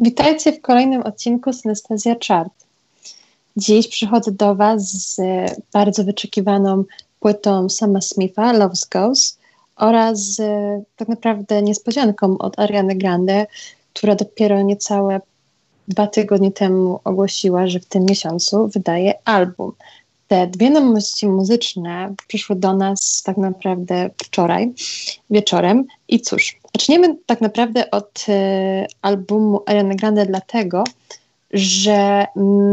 Witajcie w kolejnym odcinku Synestezja Chart. Dziś przychodzę do Was z bardzo wyczekiwaną płytą Sama Smitha, Love's Ghost oraz z tak naprawdę niespodzianką od Ariany Grande, która dopiero niecałe dwa tygodnie temu ogłosiła, że w tym miesiącu wydaje album. Te dwie nowości muzyczne przyszły do nas tak naprawdę wczoraj wieczorem i cóż, zaczniemy tak naprawdę od y, albumu Ariana Grande dlatego, że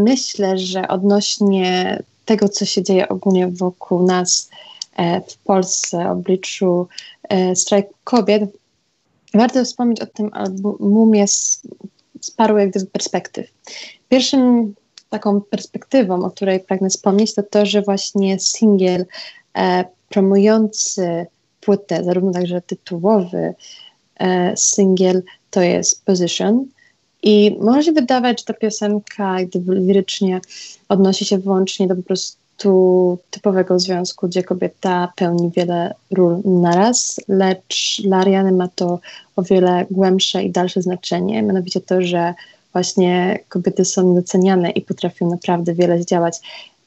myślę, że odnośnie tego, co się dzieje ogólnie wokół nas e, w Polsce, obliczu e, strajku kobiet, warto wspomnieć o tym albumie z, z paru perspektyw. Pierwszym taką perspektywą, o której pragnę wspomnieć, to to, że właśnie singiel e, promujący płytę, zarówno także tytułowy e, singiel, to jest Position. I może się wydawać, że ta piosenka gdyby lirycznie odnosi się wyłącznie do po prostu typowego związku, gdzie kobieta pełni wiele ról naraz, lecz dla Ariany ma to o wiele głębsze i dalsze znaczenie, mianowicie to, że właśnie kobiety są doceniane i potrafią naprawdę wiele zdziałać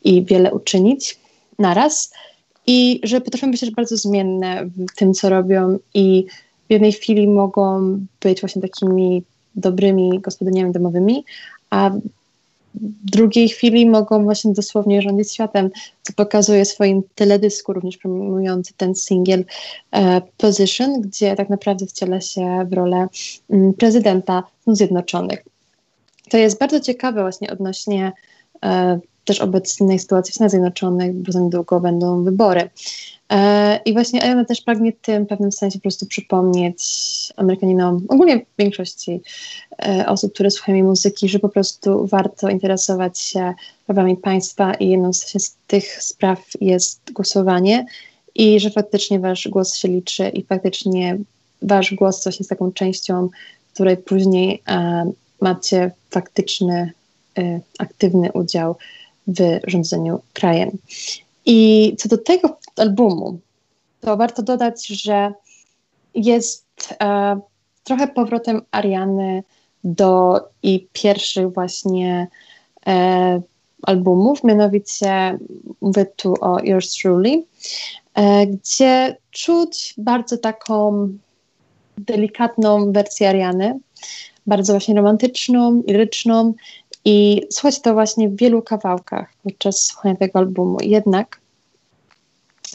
i wiele uczynić naraz. I że potrafią być też bardzo zmienne w tym, co robią, i w jednej chwili mogą być właśnie takimi dobrymi gospodyniami domowymi, a w drugiej chwili mogą właśnie dosłownie rządzić światem, co pokazuje swoim teledysku, również promujący ten singiel e, Position, gdzie tak naprawdę wciela się w rolę m, mm, prezydenta Zjednoczonych. To jest bardzo ciekawe właśnie odnośnie e, też obecnej sytuacji w Stanach Zjednoczonych, bo za niedługo będą wybory. E, I właśnie Ayana też pragnie tym w pewnym sensie po prostu przypomnieć Amerykaninom, ogólnie większości e, osób, które słuchają muzyki, że po prostu warto interesować się prawami państwa i jedną z, tych spraw jest głosowanie i że faktycznie wasz głos się liczy i faktycznie wasz głos coś jest taką częścią, której później e, macie faktyczny, y, aktywny udział w rządzeniu krajem. I co do tego albumu, to warto dodać, że jest e, trochę powrotem Ariany do i pierwszych właśnie e, albumów, mianowicie mówię tu o Yours Truly, e, gdzie czuć bardzo taką delikatną wersję Ariany, bardzo właśnie romantyczną, liryczną i słuchać to właśnie w wielu kawałkach podczas słuchania tego albumu. Jednak,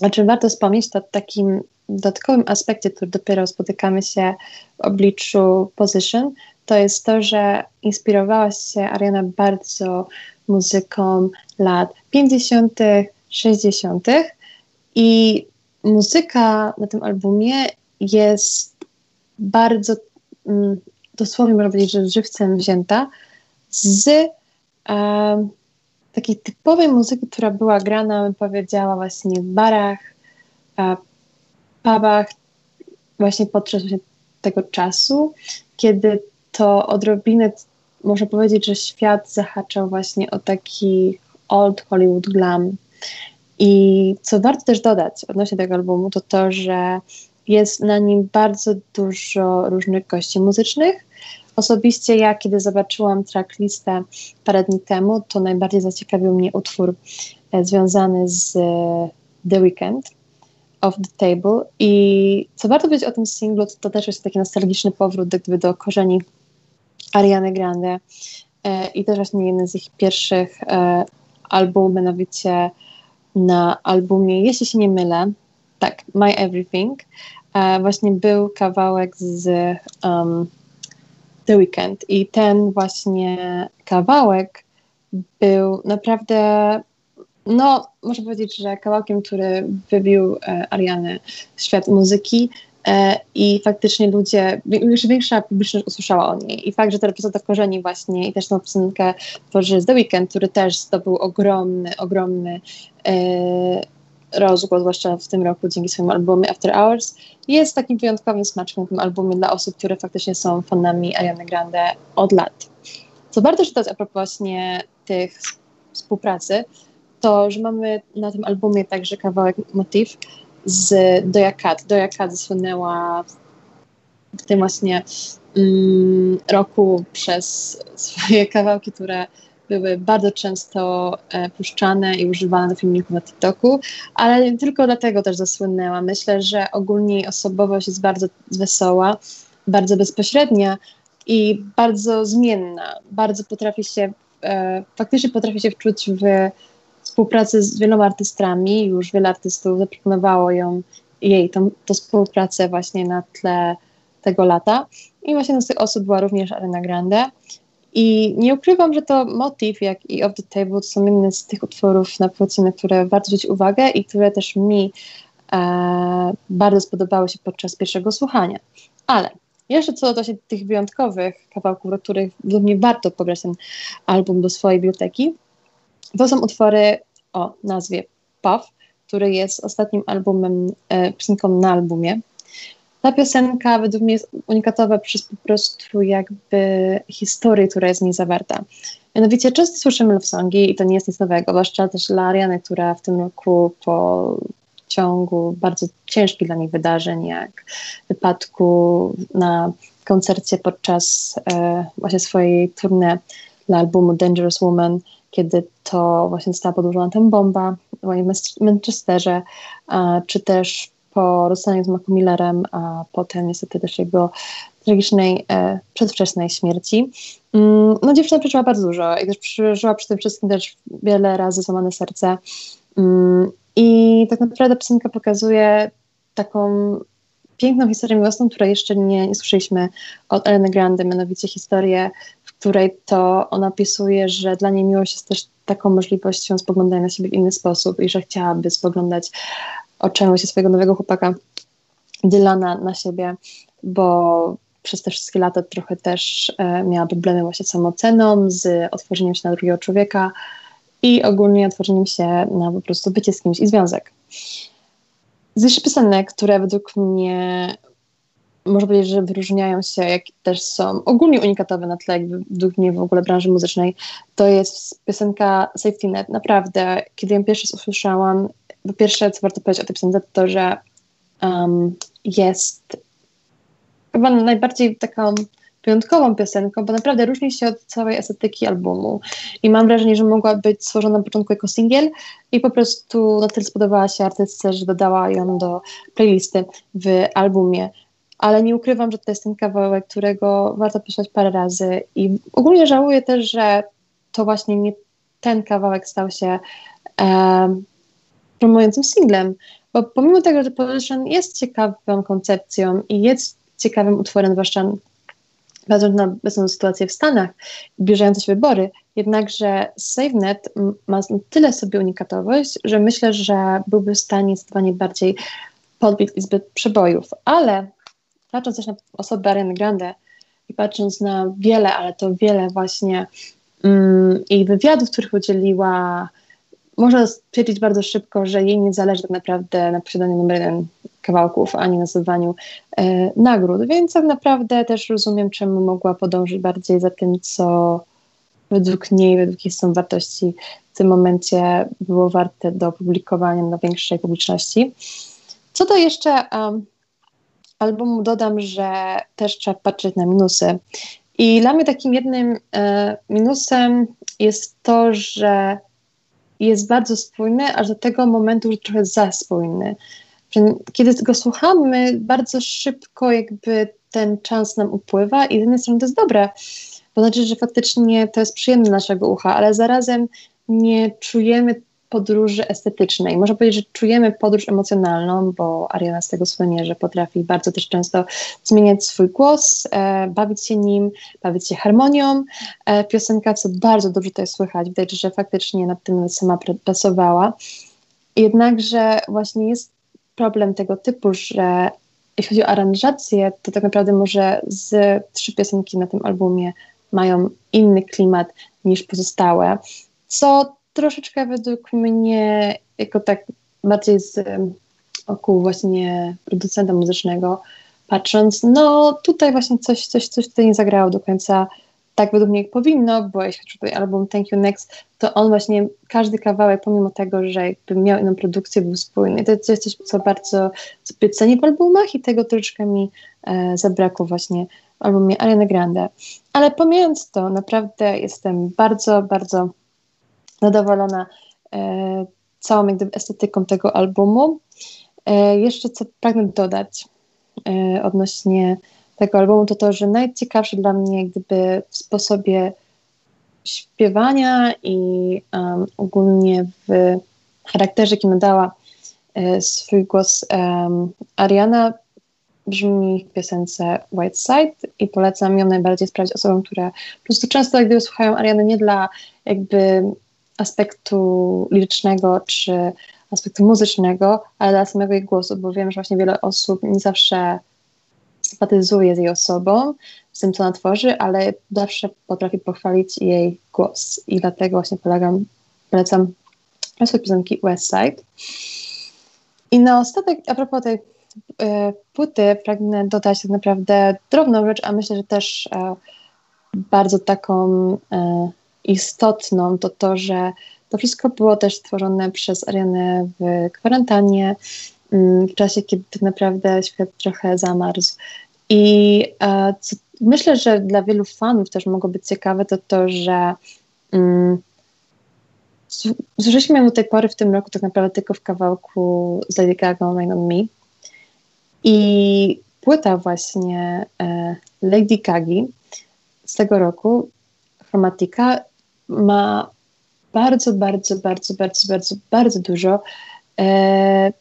o czym warto wspomnieć, to takim dodatkowym aspekcie, który dopiero spotykamy się w obliczu Position, to jest to, że inspirowała się Ariana bardzo muzyką lat 50., 60. i muzyka na tym albumie jest bardzo mm, dosłownie można powiedzieć, że żywcem wzięta z e, takiej typowej muzyki, która była grana, bym powiedziała, właśnie w barach, e, pubach, właśnie podczas właśnie tego czasu, kiedy to odrobinę można powiedzieć, że świat zahaczał właśnie o taki old Hollywood glam. I co warto też dodać odnośnie tego albumu, to to, że jest na nim bardzo dużo różnych gości muzycznych. Osobiście ja, kiedy zobaczyłam tracklistę parę dni temu, to najbardziej zaciekawił mnie utwór e, związany z e, The Weeknd, Off the Table. I co warto powiedzieć o tym singlu, to, to też jest taki nostalgiczny powrót gdyby do korzeni Ariany Grande e, i też właśnie jeden z ich pierwszych albumów, mianowicie na albumie, jeśli się nie mylę, tak, My Everything, e, właśnie był kawałek z um, The Weekend i ten właśnie kawałek był naprawdę, no, można powiedzieć, że kawałkiem, który wybił e, Arianę świat muzyki. E, i faktycznie ludzie, już większa publiczność usłyszała o niej. I fakt, że to reprezentuje korzeni właśnie i też tą piosenkę tworzy The Weekend, który też zdobył ogromny, ogromny e, rozgłos, zwłaszcza w tym roku dzięki swojemu albumie After Hours, jest takim wyjątkowym smaczkiem w tym albumie dla osób, które faktycznie są fanami Ariany Grande od lat. Co warto czytać a propos właśnie tych współpracy, to, że mamy na tym albumie także kawałek motyw z Doja Cat. Doja Cat zasłynęła w tym właśnie mm, roku przez swoje kawałki, które były bardzo często e, puszczane i używane do filmików na TikToku, ale nie tylko dlatego też zasłynęła. Myślę, że ogólnie jej osobowość jest bardzo wesoła, bardzo bezpośrednia i bardzo zmienna. Bardzo potrafi się, e, faktycznie potrafi się wczuć w współpracy z wieloma artystami. Już wiele artystów zaproponowało ją, jej tą, tą współpracę właśnie na tle tego lata. I właśnie z tych osób była również Arena Grande. I nie ukrywam, że to motyw, jak i Off the Table, to są jedne z tych utworów na płycie, na które warto zwrócić uwagę i które też mi e, bardzo spodobały się podczas pierwszego słuchania. Ale jeszcze co do właśnie tych wyjątkowych kawałków, do których według mnie warto pobrać ten album do swojej biblioteki, to są utwory o nazwie Puff, który jest ostatnim albumem, e, piosenką na albumie. Ta piosenka według mnie jest unikatowa przez po prostu jakby historię, która jest w niej zawarta. Mianowicie często słyszymy love songi i to nie jest nic nowego, zwłaszcza też dla Ariany, która w tym roku po ciągu bardzo ciężkich dla niej wydarzeń, jak wypadku na koncercie podczas e, właśnie swojej tournée dla albumu Dangerous Woman, kiedy to właśnie została podłożona tam bomba w Manchesterze, czy też po rozstaniu z Macu Millerem, a potem niestety też jego tragicznej, e, przedwczesnej śmierci. Mm, no dziewczyna przeżyła bardzo dużo i też przeżyła tym wszystkim też wiele razy złamane serce. Mm, I tak naprawdę piosenka pokazuje taką piękną historię miłosną, której jeszcze nie, nie słyszeliśmy od Eleny Grande, mianowicie historię, w której to ona opisuje, że dla niej miłość jest też taką możliwością spoglądania na siebie w inny sposób i że chciałaby spoglądać oczami się swojego nowego chłopaka Dylana na siebie, bo przez te wszystkie lata trochę też e, miała problemy właśnie z samooceną, z otworzeniem się na drugiego człowieka i ogólnie otworzeniem się na po prostu bycie z kimś i związek. Z jeszcze piosenek, które według mnie można powiedzieć, że wyróżniają się, jak też są ogólnie unikatowe na tle jakby według mnie w ogóle branży muzycznej, to jest piosenka Safety Net. Naprawdę, kiedy ją pierwszy raz usłyszałam, po pierwsze, co warto powiedzieć o tej piosence, to to, że um, jest chyba najbardziej taką wyjątkową piosenką, bo naprawdę różni się od całej estetyki albumu. I mam wrażenie, że mogła być stworzona na początku jako singiel i po prostu na tyle spodobała się artystce, że dodała ją do playlisty w albumie. Ale nie ukrywam, że to jest ten kawałek, którego warto pisać parę razy i ogólnie żałuję też, że to właśnie nie ten kawałek stał się um, promującym singlem, bo pomimo tego, że Position jest ciekawą koncepcją i jest ciekawym utworem, zwłaszcza patrząc na obecną sytuację w Stanach, zbliżające się wybory, jednakże SaveNet ma tyle sobie unikatowość, że myślę, że byłby w stanie zdecydowanie bardziej podbić izbę przebojów, ale patrząc też na osobę Ariana Grande i patrząc na wiele, ale to wiele właśnie mm, jej wywiadów, których udzieliła, można stwierdzić bardzo szybko, że jej nie zależy tak naprawdę na posiadaniu numer jeden kawałków, ani na zdobywaniu e, nagród, więc tak naprawdę też rozumiem, czemu mogła podążyć bardziej za tym, co według niej, według jej są wartości w tym momencie było warte do opublikowania na większej publiczności. Co do jeszcze um, albumu dodam, że też trzeba patrzeć na minusy. I dla mnie takim jednym e, minusem jest to, że jest bardzo spójny, aż do tego momentu, że trochę za spójny. Kiedy go słuchamy, bardzo szybko jakby ten czas nam upływa i z jednej strony to jest dobre, bo znaczy, że faktycznie to jest przyjemne naszego ucha, ale zarazem nie czujemy podróży estetycznej. Można powiedzieć, że czujemy podróż emocjonalną, bo Ariana z tego słynie, że potrafi bardzo też często zmieniać swój głos, e, bawić się nim, bawić się harmonią e, piosenka, co bardzo dobrze jest słychać. Widać, że faktycznie nad tym sama pracowała. Jednakże właśnie jest problem tego typu, że jeśli chodzi o aranżację, to tak naprawdę może z trzy piosenki na tym albumie mają inny klimat niż pozostałe, co troszeczkę według mnie, jako tak bardziej z oku właśnie producenta muzycznego patrząc, no tutaj właśnie coś, coś, coś tutaj nie zagrało do końca tak według mnie jak powinno, bo jeśli chodzi o album Thank You Next, to on właśnie, każdy kawałek, pomimo tego, że jakby miał inną produkcję, był spójny. To jest coś, co bardzo sobie cenię w albumach i tego troszeczkę mi e, zabrakło właśnie w albumie Ariana Grande. Ale pomijając to, naprawdę jestem bardzo, bardzo zadowolona e, całą jak gdyby, estetyką tego albumu. E, jeszcze co pragnę dodać e, odnośnie tego albumu, to to, że najciekawsze dla mnie gdyby w sposobie śpiewania i um, ogólnie w charakterze, jaki dała e, swój głos um, Ariana, brzmi w piosence White Side i polecam ją najbardziej sprawdzić osobom, które po prostu często jak gdyby słuchają Ariany nie dla jakby aspektu lirycznego czy aspektu muzycznego, ale dla samego jej głosu, bo wiem, że właśnie wiele osób nie zawsze sympatyzuje z jej osobą, z tym, co ona tworzy, ale zawsze potrafi pochwalić jej głos i dlatego właśnie polegam, polecam swoje piosenki West Side. I na ostatek, a propos tej e, płyty, pragnę dodać tak naprawdę drobną rzecz, a myślę, że też e, bardzo taką e, istotną, to to, że to wszystko było też stworzone przez Arianę w kwarantannie, mm, w czasie, kiedy tak naprawdę świat trochę zamarzł. I e, co, myślę, że dla wielu fanów też mogło być ciekawe, to to, że mm, zużyliśmy do tej pory w tym roku tak naprawdę tylko w kawałku z Lady Gaga Rain on Me. I płyta właśnie e, Lady Gagi z tego roku, Chromatica, ma bardzo, bardzo, bardzo, bardzo, bardzo, bardzo dużo e,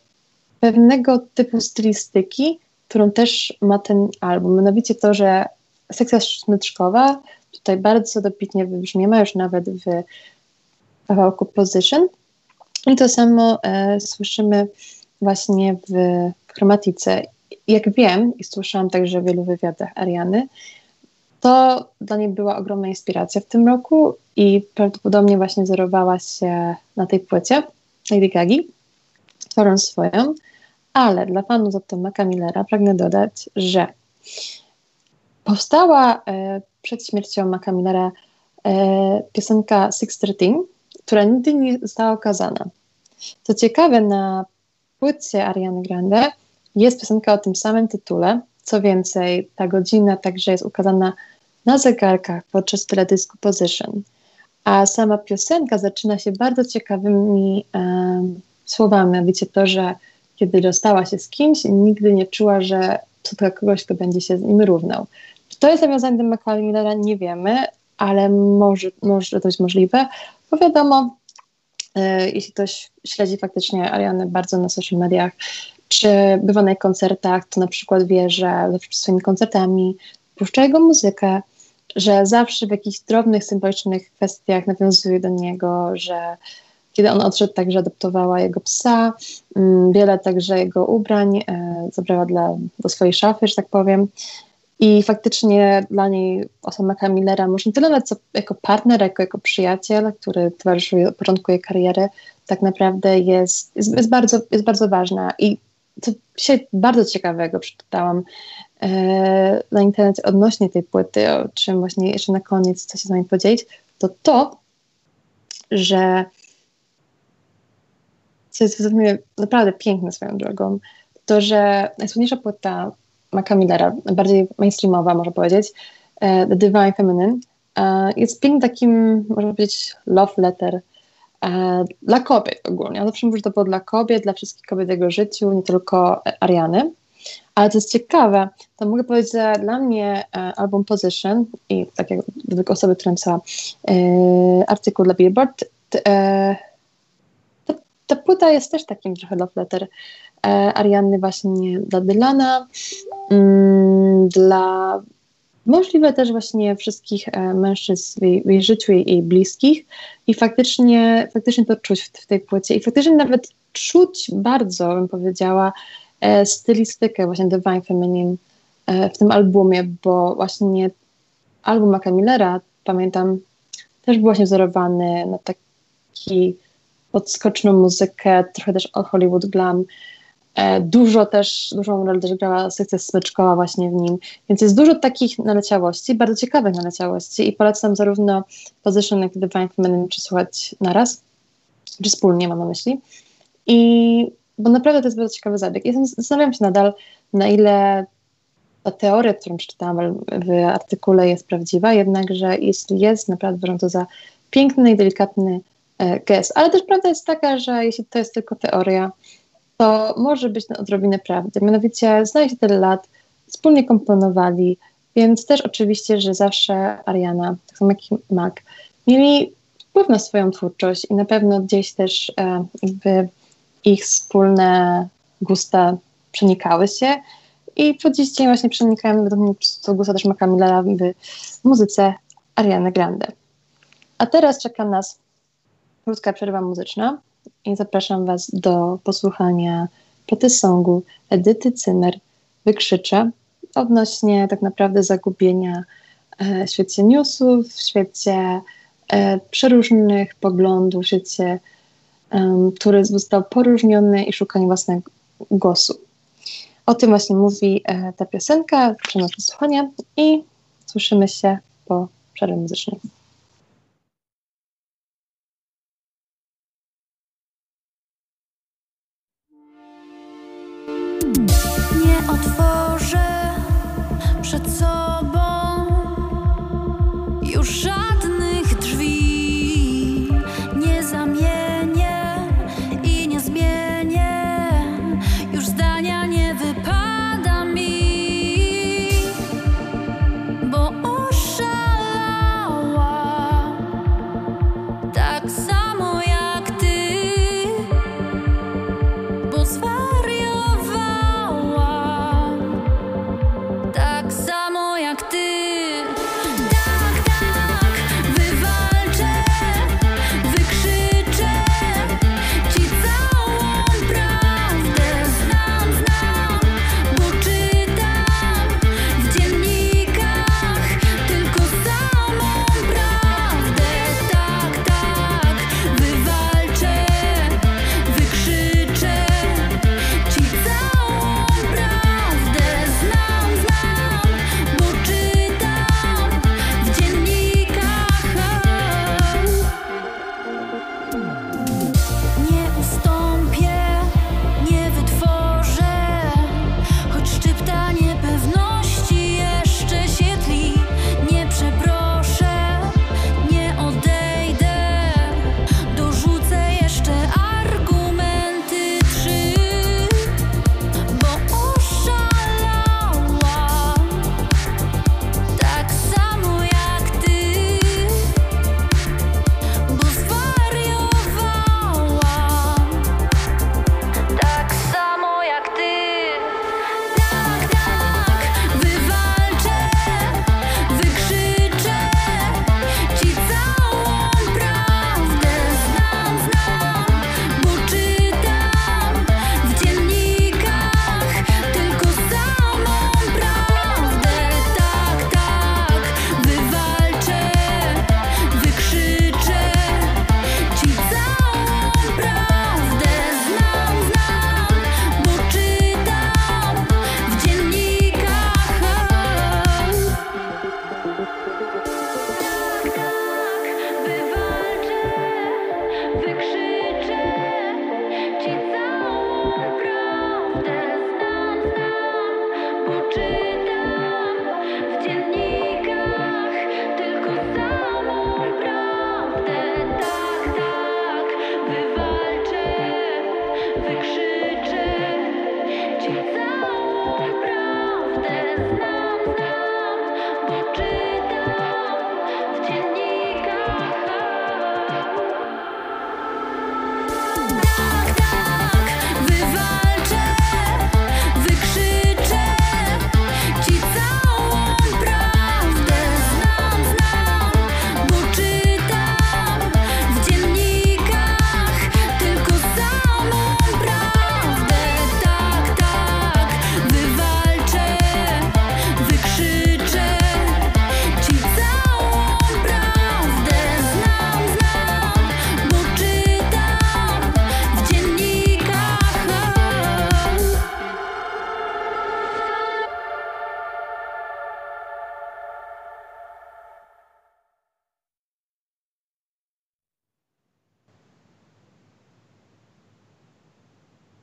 pewnego typu stylistyki, którą też ma ten album. Mianowicie to, że sekcja smyczkowa tutaj bardzo dobitnie wybrzmiewa, już nawet w kawałku Position. I to samo e, słyszymy właśnie w chromatice. Jak wiem, i słyszałam także w wielu wywiadach Ariany, to dla niej była ogromna inspiracja w tym roku i prawdopodobnie właśnie wzorowała się na tej płycie Lady Gagi, tworząc swoją, ale dla fanów od Tomaka Millera pragnę dodać, że powstała e, przed śmiercią Maca Millera e, piosenka 613, która nigdy nie została okazana. Co ciekawe, na płycie Ariany Grande jest piosenka o tym samym tytule. Co więcej, ta godzina także jest ukazana na zegarkach podczas teledysku Position. A sama piosenka zaczyna się bardzo ciekawymi um, słowami. Wiecie to, że kiedy rozstała się z kimś, nigdy nie czuła, że spotka kogoś, kto będzie się z nim równał. Czy to jest nawiązanie do McCallum Nie wiemy, ale może, może to być możliwe, bo wiadomo, e, jeśli ktoś śledzi faktycznie Ariany bardzo na social mediach, czy bywa na koncertach, to na przykład wie, że swoimi koncertami puszcza jego muzykę, że zawsze w jakichś drobnych, symbolicznych kwestiach nawiązuje do niego, że kiedy on odszedł, także adoptowała jego psa, mm, wiele także jego ubrań e, zabrała dla, do swojej szafy, że tak powiem. I faktycznie dla niej osoba Millera, może nie tyle nawet co jako partner, jako, jako przyjaciel, który towarzyszył od początku jej kariery, tak naprawdę jest, jest, jest, bardzo, jest bardzo ważna. I co się bardzo ciekawego przeczytałam na internecie odnośnie tej płyty, o czym właśnie jeszcze na koniec chcę się z wami podzielić, to to, że co jest naprawdę piękne swoją drogą, to, że najsłynniejsza płyta Maca Millera, bardziej mainstreamowa można powiedzieć, e, The Divine Feminine, e, jest pięknym takim, można powiedzieć, love letter e, dla kobiet ogólnie. Ja zawsze mówię, że to było dla kobiet, dla wszystkich kobiet w jego życiu, nie tylko Ariany. Ale co jest ciekawe, to mogę powiedzieć, że dla mnie album Position i tak jak według osoby, która napisała artykuł dla Billboard, ta płyta jest też takim trochę love letter e, Arianny właśnie dla Dylana, mm, dla możliwe też właśnie wszystkich e, mężczyzn w jej, w jej życiu, jej, jej, bliskich. I faktycznie, faktycznie to czuć w, w, tej płycie. I faktycznie nawet czuć bardzo, bym powiedziała, e, stylistykę właśnie Divine Feminine e, w tym albumie, bo właśnie album Maca Millera, pamiętam, też był właśnie wzorowany na taki podskoczną muzykę, trochę też od Hollywood Glam. E, dużo też, dużą rolę też grała sekcja smyczkowa właśnie w nim, więc jest dużo takich naleciałości, bardzo ciekawych naleciałości i polecam zarówno Position, jak i Divine Feminine przesłuchać naraz, czy wspólnie mam na myśli. I bo naprawdę to jest bardzo ciekawy zabieg. Ja zastanawiam się nadal, na ile ta teoria, którą przeczytałam w artykule jest prawdziwa, jednakże jeśli jest, naprawdę uważam to za piękny i delikatny e, gest. Ale też prawda jest taka, że jeśli to jest tylko teoria, to może być odrobinę prawdy. Mianowicie znali się tyle lat, wspólnie komponowali, więc też oczywiście, że zawsze Ariana, tak samo jak i Mac, mieli wpływ na swoją twórczość i na pewno gdzieś też e, jakby ich wspólne gusta przenikały się i po dziś dzień właśnie przenikają według mnie to gusta też Maca w muzyce Ariany Grande. A teraz czeka nas krótka przerwa muzyczna i zapraszam Was do posłuchania ploty songu Edyty Cymer Wykrzyczę odnośnie tak naprawdę zagubienia e, w świecie newsów, w świecie e, przeróżnych poglądów, w świecie, który został poróżniony i szukania własnego głosu. O tym właśnie mówi e, ta piosenka, zapraszam do słuchania i słyszymy się po przerwie muzycznej.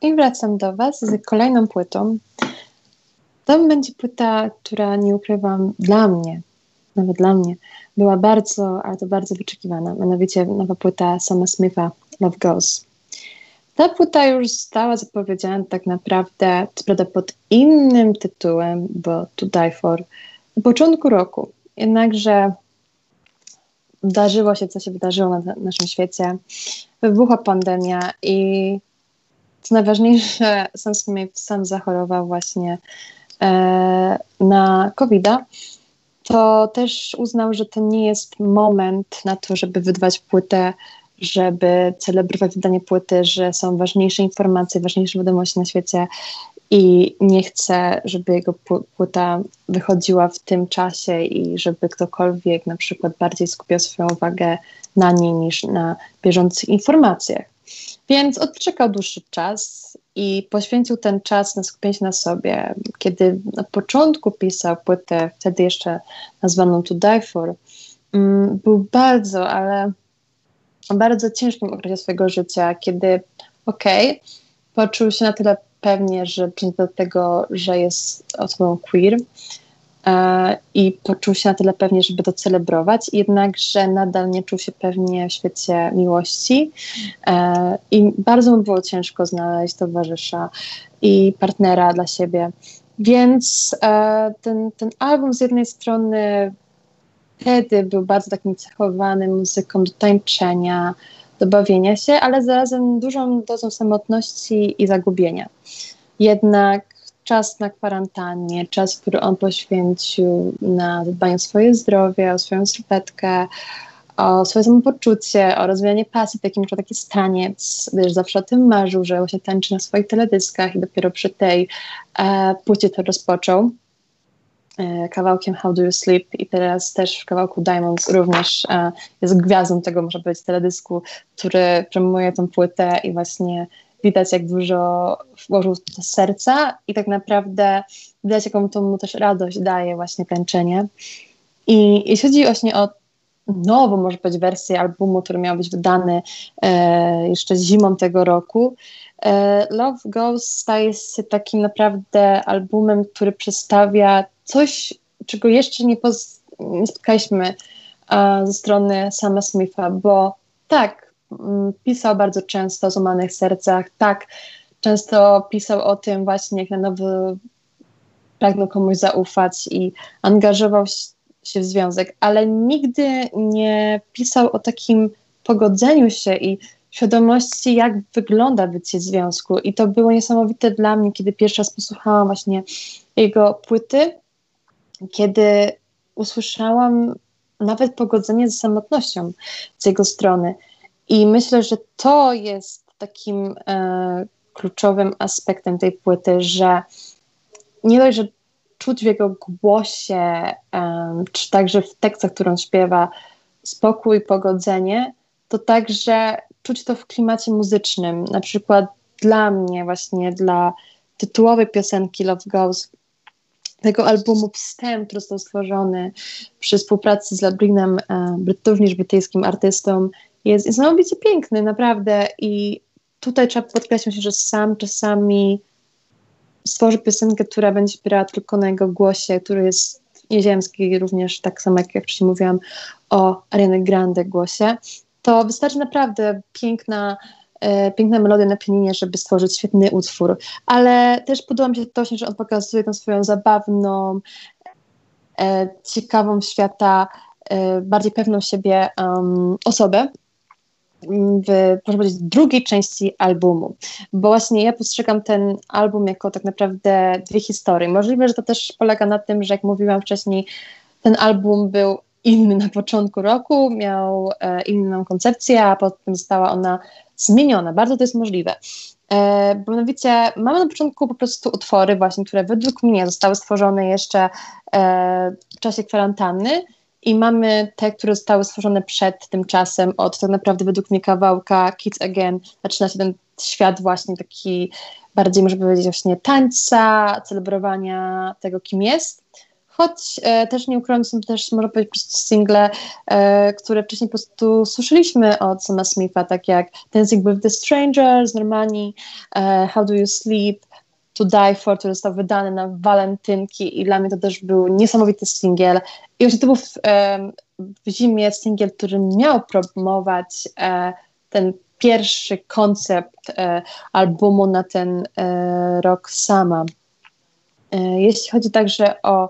I wracam do Was z kolejną płytą. To będzie płyta, która nie ukrywam dla mnie, nawet dla mnie, była bardzo, ale to bardzo wyczekiwana. Mianowicie nowa płyta Sama Smitha, Love Goes. Ta płyta już została zapowiedziana tak naprawdę, co prawda pod innym tytułem, bo To Die For, na początku roku. Jednakże wydarzyło się, co się wydarzyło na naszym świecie. Wybuchła pandemia i co najważniejsze, Sam Smith sam zachorował właśnie e, na covid to też uznał, że to nie jest moment na to, żeby wydawać płytę, żeby celebrować wydanie płyty, że są ważniejsze informacje, ważniejsze wiadomości na świecie i nie chce, żeby jego płyta wychodziła w tym czasie i żeby ktokolwiek na przykład bardziej skupiał swoją uwagę na niej niż na bieżących informacjach. Więc odczekał dłuższy czas i poświęcił ten czas na skupienie się na sobie. Kiedy na początku pisał płytę, wtedy jeszcze nazwaną To Die For, um, był bardzo, ale bardzo ciężkim okresie swojego życia, kiedy okej, okay, poczuł się na tyle pewnie, że do tego, że jest osobą queer i poczuł się na tyle pewnie, żeby to celebrować, jednakże nadal nie czuł się pewnie w świecie miłości e, i bardzo mu było ciężko znaleźć towarzysza i partnera dla siebie. Więc e, ten, ten album z jednej strony wtedy był bardzo takim cechowanym muzyką do tańczenia, do bawienia się, ale zarazem dużą dozą samotności i zagubienia. Jednak czas na kwarantannie, czas, który on poświęcił na dbanie o swoje zdrowie, o swoją sylwetkę, o swoje samopoczucie, o rozwijanie pasji, takim jak taki staniec, gdyż zawsze o tym marzył, że właśnie tańczy na swoich teledyskach i dopiero przy tej e, płycie to rozpoczął. E, kawałkiem How Do You Sleep i teraz też w kawałku Diamonds również e, jest gwiazdą tego, może być teledysku, który promuje tą płytę i właśnie widać jak dużo włożył to serca i tak naprawdę widać jaką to mu też radość daje właśnie tańczenie. I jeśli chodzi właśnie o nową, może być wersję albumu, który miał być wydany e, jeszcze zimą tego roku, e, Love Goes staje się takim naprawdę albumem, który przedstawia coś, czego jeszcze nie, nie spotkaliśmy a, ze strony Sama Smitha, bo tak, pisał bardzo często o złamanych sercach, tak, często pisał o tym właśnie, jak na nowo pragnął komuś zaufać i angażował się w związek, ale nigdy nie pisał o takim pogodzeniu się i świadomości, jak wygląda bycie związku. I to było niesamowite dla mnie, kiedy pierwszy raz posłuchałam właśnie jego płyty kiedy usłyszałam nawet pogodzenie z samotnością z jego strony. I myślę, że to jest takim e, kluczowym aspektem tej płyty, że nie dość, że czuć w jego głosie, e, czy także w tekstach, którą śpiewa, spokój, pogodzenie, to także czuć to w klimacie muzycznym. Na przykład dla mnie, właśnie dla tytułowej piosenki Love Goes, tego albumu Wstęp, który został stworzony przy współpracy z Labrinem, e, również brytyjskim artystą, jest niesamowicie piękny, naprawdę. I tutaj trzeba podkreślić, że sam czasami stworzy piosenkę, która będzie opierała tylko na jego głosie, który jest nieziemski, również tak samo jak, wcześniej mówiłam o Ariany Grande głosie, to wystarczy naprawdę piękna e, piękna melodia na pianinie, żeby stworzyć świetny utwór. Ale też podoba mi się to, że on pokazuje tą swoją zabawną, e, ciekawą świata, e, bardziej pewną siebie um, osobę w, proszę powiedzieć, drugiej części albumu, bo właśnie ja postrzegam ten album jako tak naprawdę dwie historie. Możliwe, że to też polega na tym, że jak mówiłam wcześniej, ten album był inny na początku roku, miał e, inną koncepcję, a potem została ona zmieniona. Bardzo to jest możliwe. E, bo mianowicie mamy na początku po prostu utwory właśnie, które według mnie zostały stworzone jeszcze e, w czasie kwarantanny i mamy te, które zostały stworzone przed tym czasem, od tak naprawdę według mnie kawałka Kids Again. Zaczyna się ten świat właśnie taki bardziej, można powiedzieć, właśnie tańca, celebrowania tego, kim jest. Choć e, też nie ukrywam, są też, można powiedzieć, single, e, które wcześniej po prostu słyszeliśmy od Sama Smitha, tak jak Dancing with the Strangers, Normani, e, How Do You Sleep, To Die For, który został wydany na walentynki i dla mnie to też był niesamowity singiel. I właśnie to był w, w zimie singiel, który miał promować e, ten pierwszy koncept e, albumu na ten e, rok sama. Jeśli chodzi także o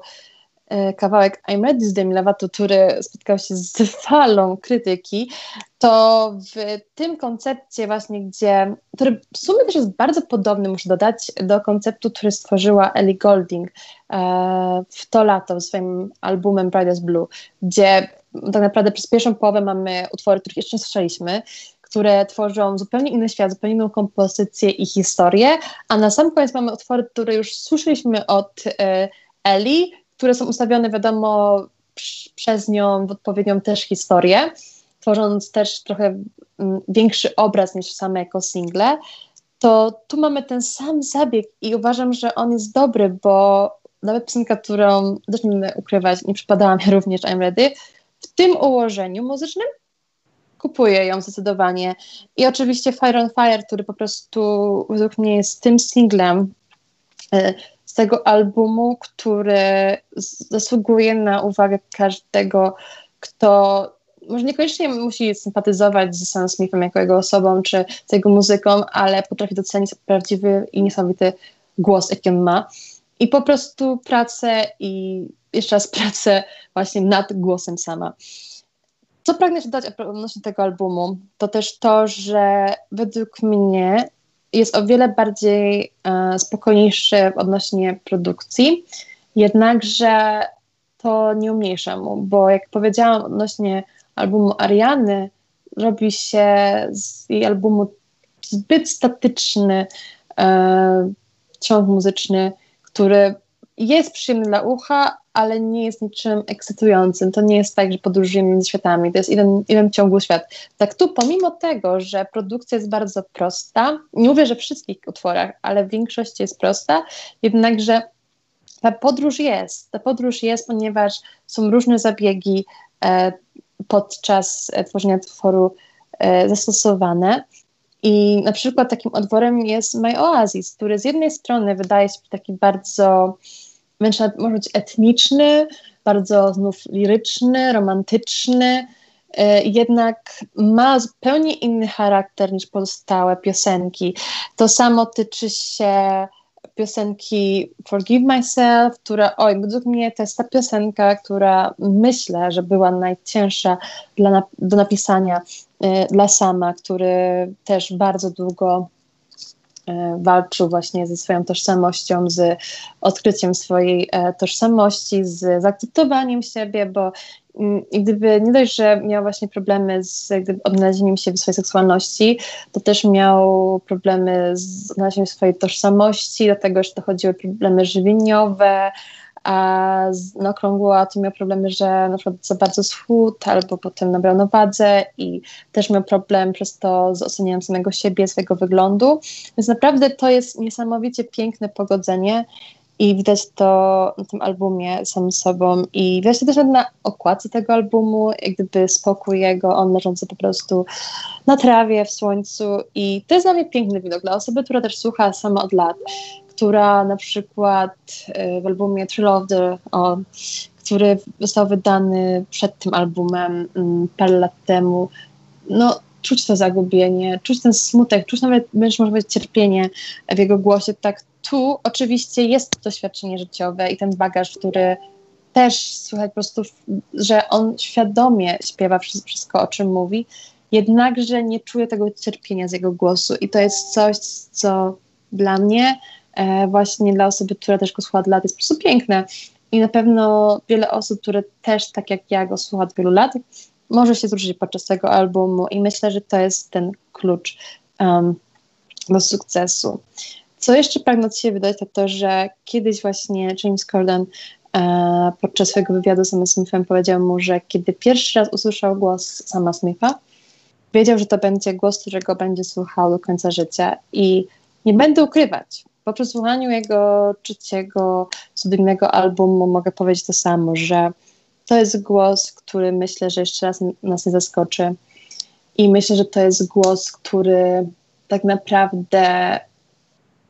kawałek I'm Ready z Demi Lovato, który spotkał się z falą krytyki, to w tym koncepcie właśnie, gdzie, który w sumie też jest bardzo podobny, muszę dodać, do konceptu, który stworzyła Ellie Golding e, w to lato swoim albumem Bright as Blue, gdzie tak naprawdę przez pierwszą połowę mamy utwory, których jeszcze nie słyszeliśmy, które tworzą zupełnie inny świat, zupełnie inną kompozycję i historię, a na sam koniec mamy utwory, które już słyszeliśmy od e, Eli, które są ustawione, wiadomo, przez nią w odpowiednią też historię, tworząc też trochę mm, większy obraz niż same jako single, to tu mamy ten sam zabieg i uważam, że on jest dobry, bo nawet piosenka, którą, też nie będę ukrywać, nie przypadała mi również I'm Ready, w tym ułożeniu muzycznym kupuję ją zdecydowanie. I oczywiście Fire on Fire, który po prostu według mnie jest tym singlem e, z tego albumu, który zasługuje na uwagę każdego, kto może niekoniecznie musi sympatyzować z Sam Smithem jako jego osobą, czy z jego muzyką, ale potrafi docenić prawdziwy i niesamowity głos, jaki on ma. I po prostu pracę i jeszcze raz pracę właśnie nad głosem sama. Co pragnę dodać odnośnie tego albumu, to też to, że według mnie jest o wiele bardziej e, spokojniejszy odnośnie produkcji, jednakże to nie umniejsza mu, bo jak powiedziałam odnośnie albumu Ariany, robi się z jej albumu zbyt statyczny e, ciąg muzyczny, który jest przyjemny dla ucha, ale nie jest niczym ekscytującym. To nie jest tak, że podróżujemy między światami. To jest jeden, jeden ciągły świat. Tak tu, pomimo tego, że produkcja jest bardzo prosta, nie mówię, że w wszystkich utworach, ale w większości jest prosta, jednakże ta podróż jest. Ta podróż jest, ponieważ są różne zabiegi e, podczas e, tworzenia utworu e, zastosowane. I na przykład takim odworem jest My Oasis, który z jednej strony wydaje się taki bardzo wręcz może być etniczny, bardzo znów liryczny, romantyczny, e, jednak ma zupełnie inny charakter niż pozostałe piosenki. To samo tyczy się piosenki Forgive Myself, która, oj, według mnie to jest ta piosenka, która myślę, że była najcięższa dla, do napisania y, dla Sama, który też bardzo długo E, walczył właśnie ze swoją tożsamością, z odkryciem swojej e, tożsamości, z zaakceptowaniem siebie, bo mm, gdyby nie dość, że miał właśnie problemy z odnalezieniem się w swojej seksualności, to też miał problemy z odnalezieniem swojej tożsamości, do tego że dochodziły problemy żywieniowe, a na okrągło to miał problemy, że na przykład za bardzo schód, albo potem nabrał na wadze i też miał problem przez to z ocenianiem samego siebie, swojego wyglądu. Więc naprawdę to jest niesamowicie piękne pogodzenie i widać to na tym albumie samym sobą. I widać to też na okładce tego albumu, jak gdyby spokój jego, on leżący po prostu na trawie, w słońcu. I to jest dla mnie piękny widok. Dla osoby, która też słucha sama od lat która na przykład y, w albumie Thrill of the, który został wydany przed tym albumem mm, parę lat temu, no czuć to zagubienie, czuć ten smutek, czuć nawet może być cierpienie w jego głosie. Tak tu oczywiście jest doświadczenie życiowe i ten bagaż, który też słychać po prostu, że on świadomie śpiewa wszystko, o czym mówi, jednakże nie czuje tego cierpienia z jego głosu i to jest coś, co dla mnie E, właśnie dla osoby, która też go słucha od lat, jest po prostu piękne. I na pewno wiele osób, które też tak jak ja go słucha od wielu lat, może się zwrócić podczas tego albumu i myślę, że to jest ten klucz um, do sukcesu. Co jeszcze pragnę od siebie wydać, to to, że kiedyś właśnie James Corden e, podczas swojego wywiadu z Samem Smithem powiedział mu, że kiedy pierwszy raz usłyszał głos Sama Smitha, wiedział, że to będzie głos, którego będzie słuchał do końca życia i nie będę ukrywać, po przesłuchaniu jego trzeciego studyjnego albumu mogę powiedzieć to samo, że to jest głos, który myślę, że jeszcze raz nas nie zaskoczy. I myślę, że to jest głos, który tak naprawdę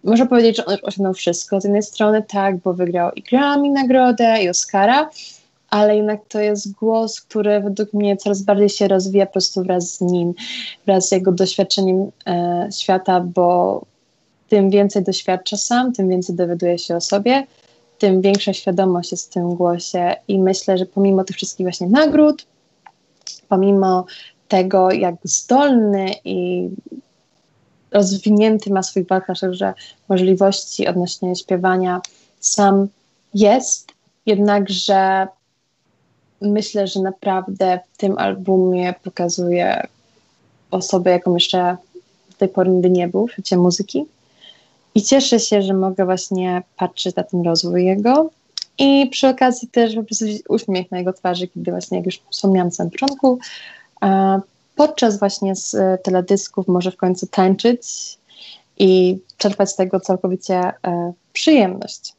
można powiedzieć, że on już osiągnął wszystko. Z jednej strony tak, bo wygrał i Grammy nagrodę, i Oscara, ale jednak to jest głos, który według mnie coraz bardziej się rozwija po prostu wraz z nim, wraz z jego doświadczeniem e, świata, bo tym więcej doświadcza sam, tym więcej dowiaduje się o sobie, tym większa świadomość jest w tym głosie i myślę, że pomimo tych wszystkich właśnie nagród, pomimo tego, jak zdolny i rozwinięty ma swój wachlarz, że możliwości odnośnie śpiewania sam jest, jednakże myślę, że naprawdę w tym albumie pokazuje osobę, jaką jeszcze do tej pory nigdy nie był w świecie muzyki. I cieszę się, że mogę właśnie patrzeć na ten rozwój jego. I przy okazji też po prostu uśmiech na jego twarzy, kiedy właśnie, jak już wspomniałam na samym początku, podczas właśnie z e, teledysków może w końcu tańczyć i czerpać z tego całkowicie e, przyjemność.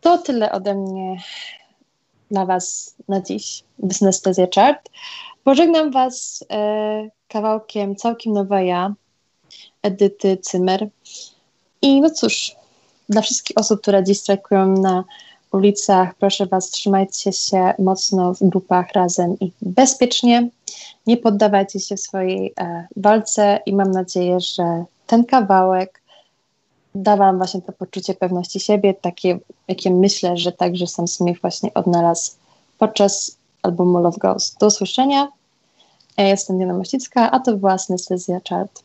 To tyle ode mnie dla Was na dziś w Synestezja Chart. Pożegnam Was e, kawałkiem całkiem nowa ja, Edyty Cymer. I no cóż, dla wszystkich osób, które dziś strajkują na ulicach, proszę Was, trzymajcie się mocno w grupach razem i bezpiecznie. Nie poddawajcie się swojej e, walce i mam nadzieję, że ten kawałek da Wam właśnie to poczucie pewności siebie, takie, jakie myślę, że także Sam Smith właśnie odnalazł podczas albumu Love Goes. Do usłyszenia. Ja jestem Diana Mościcka, a to była Synestezja Chart.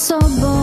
Zostawiam za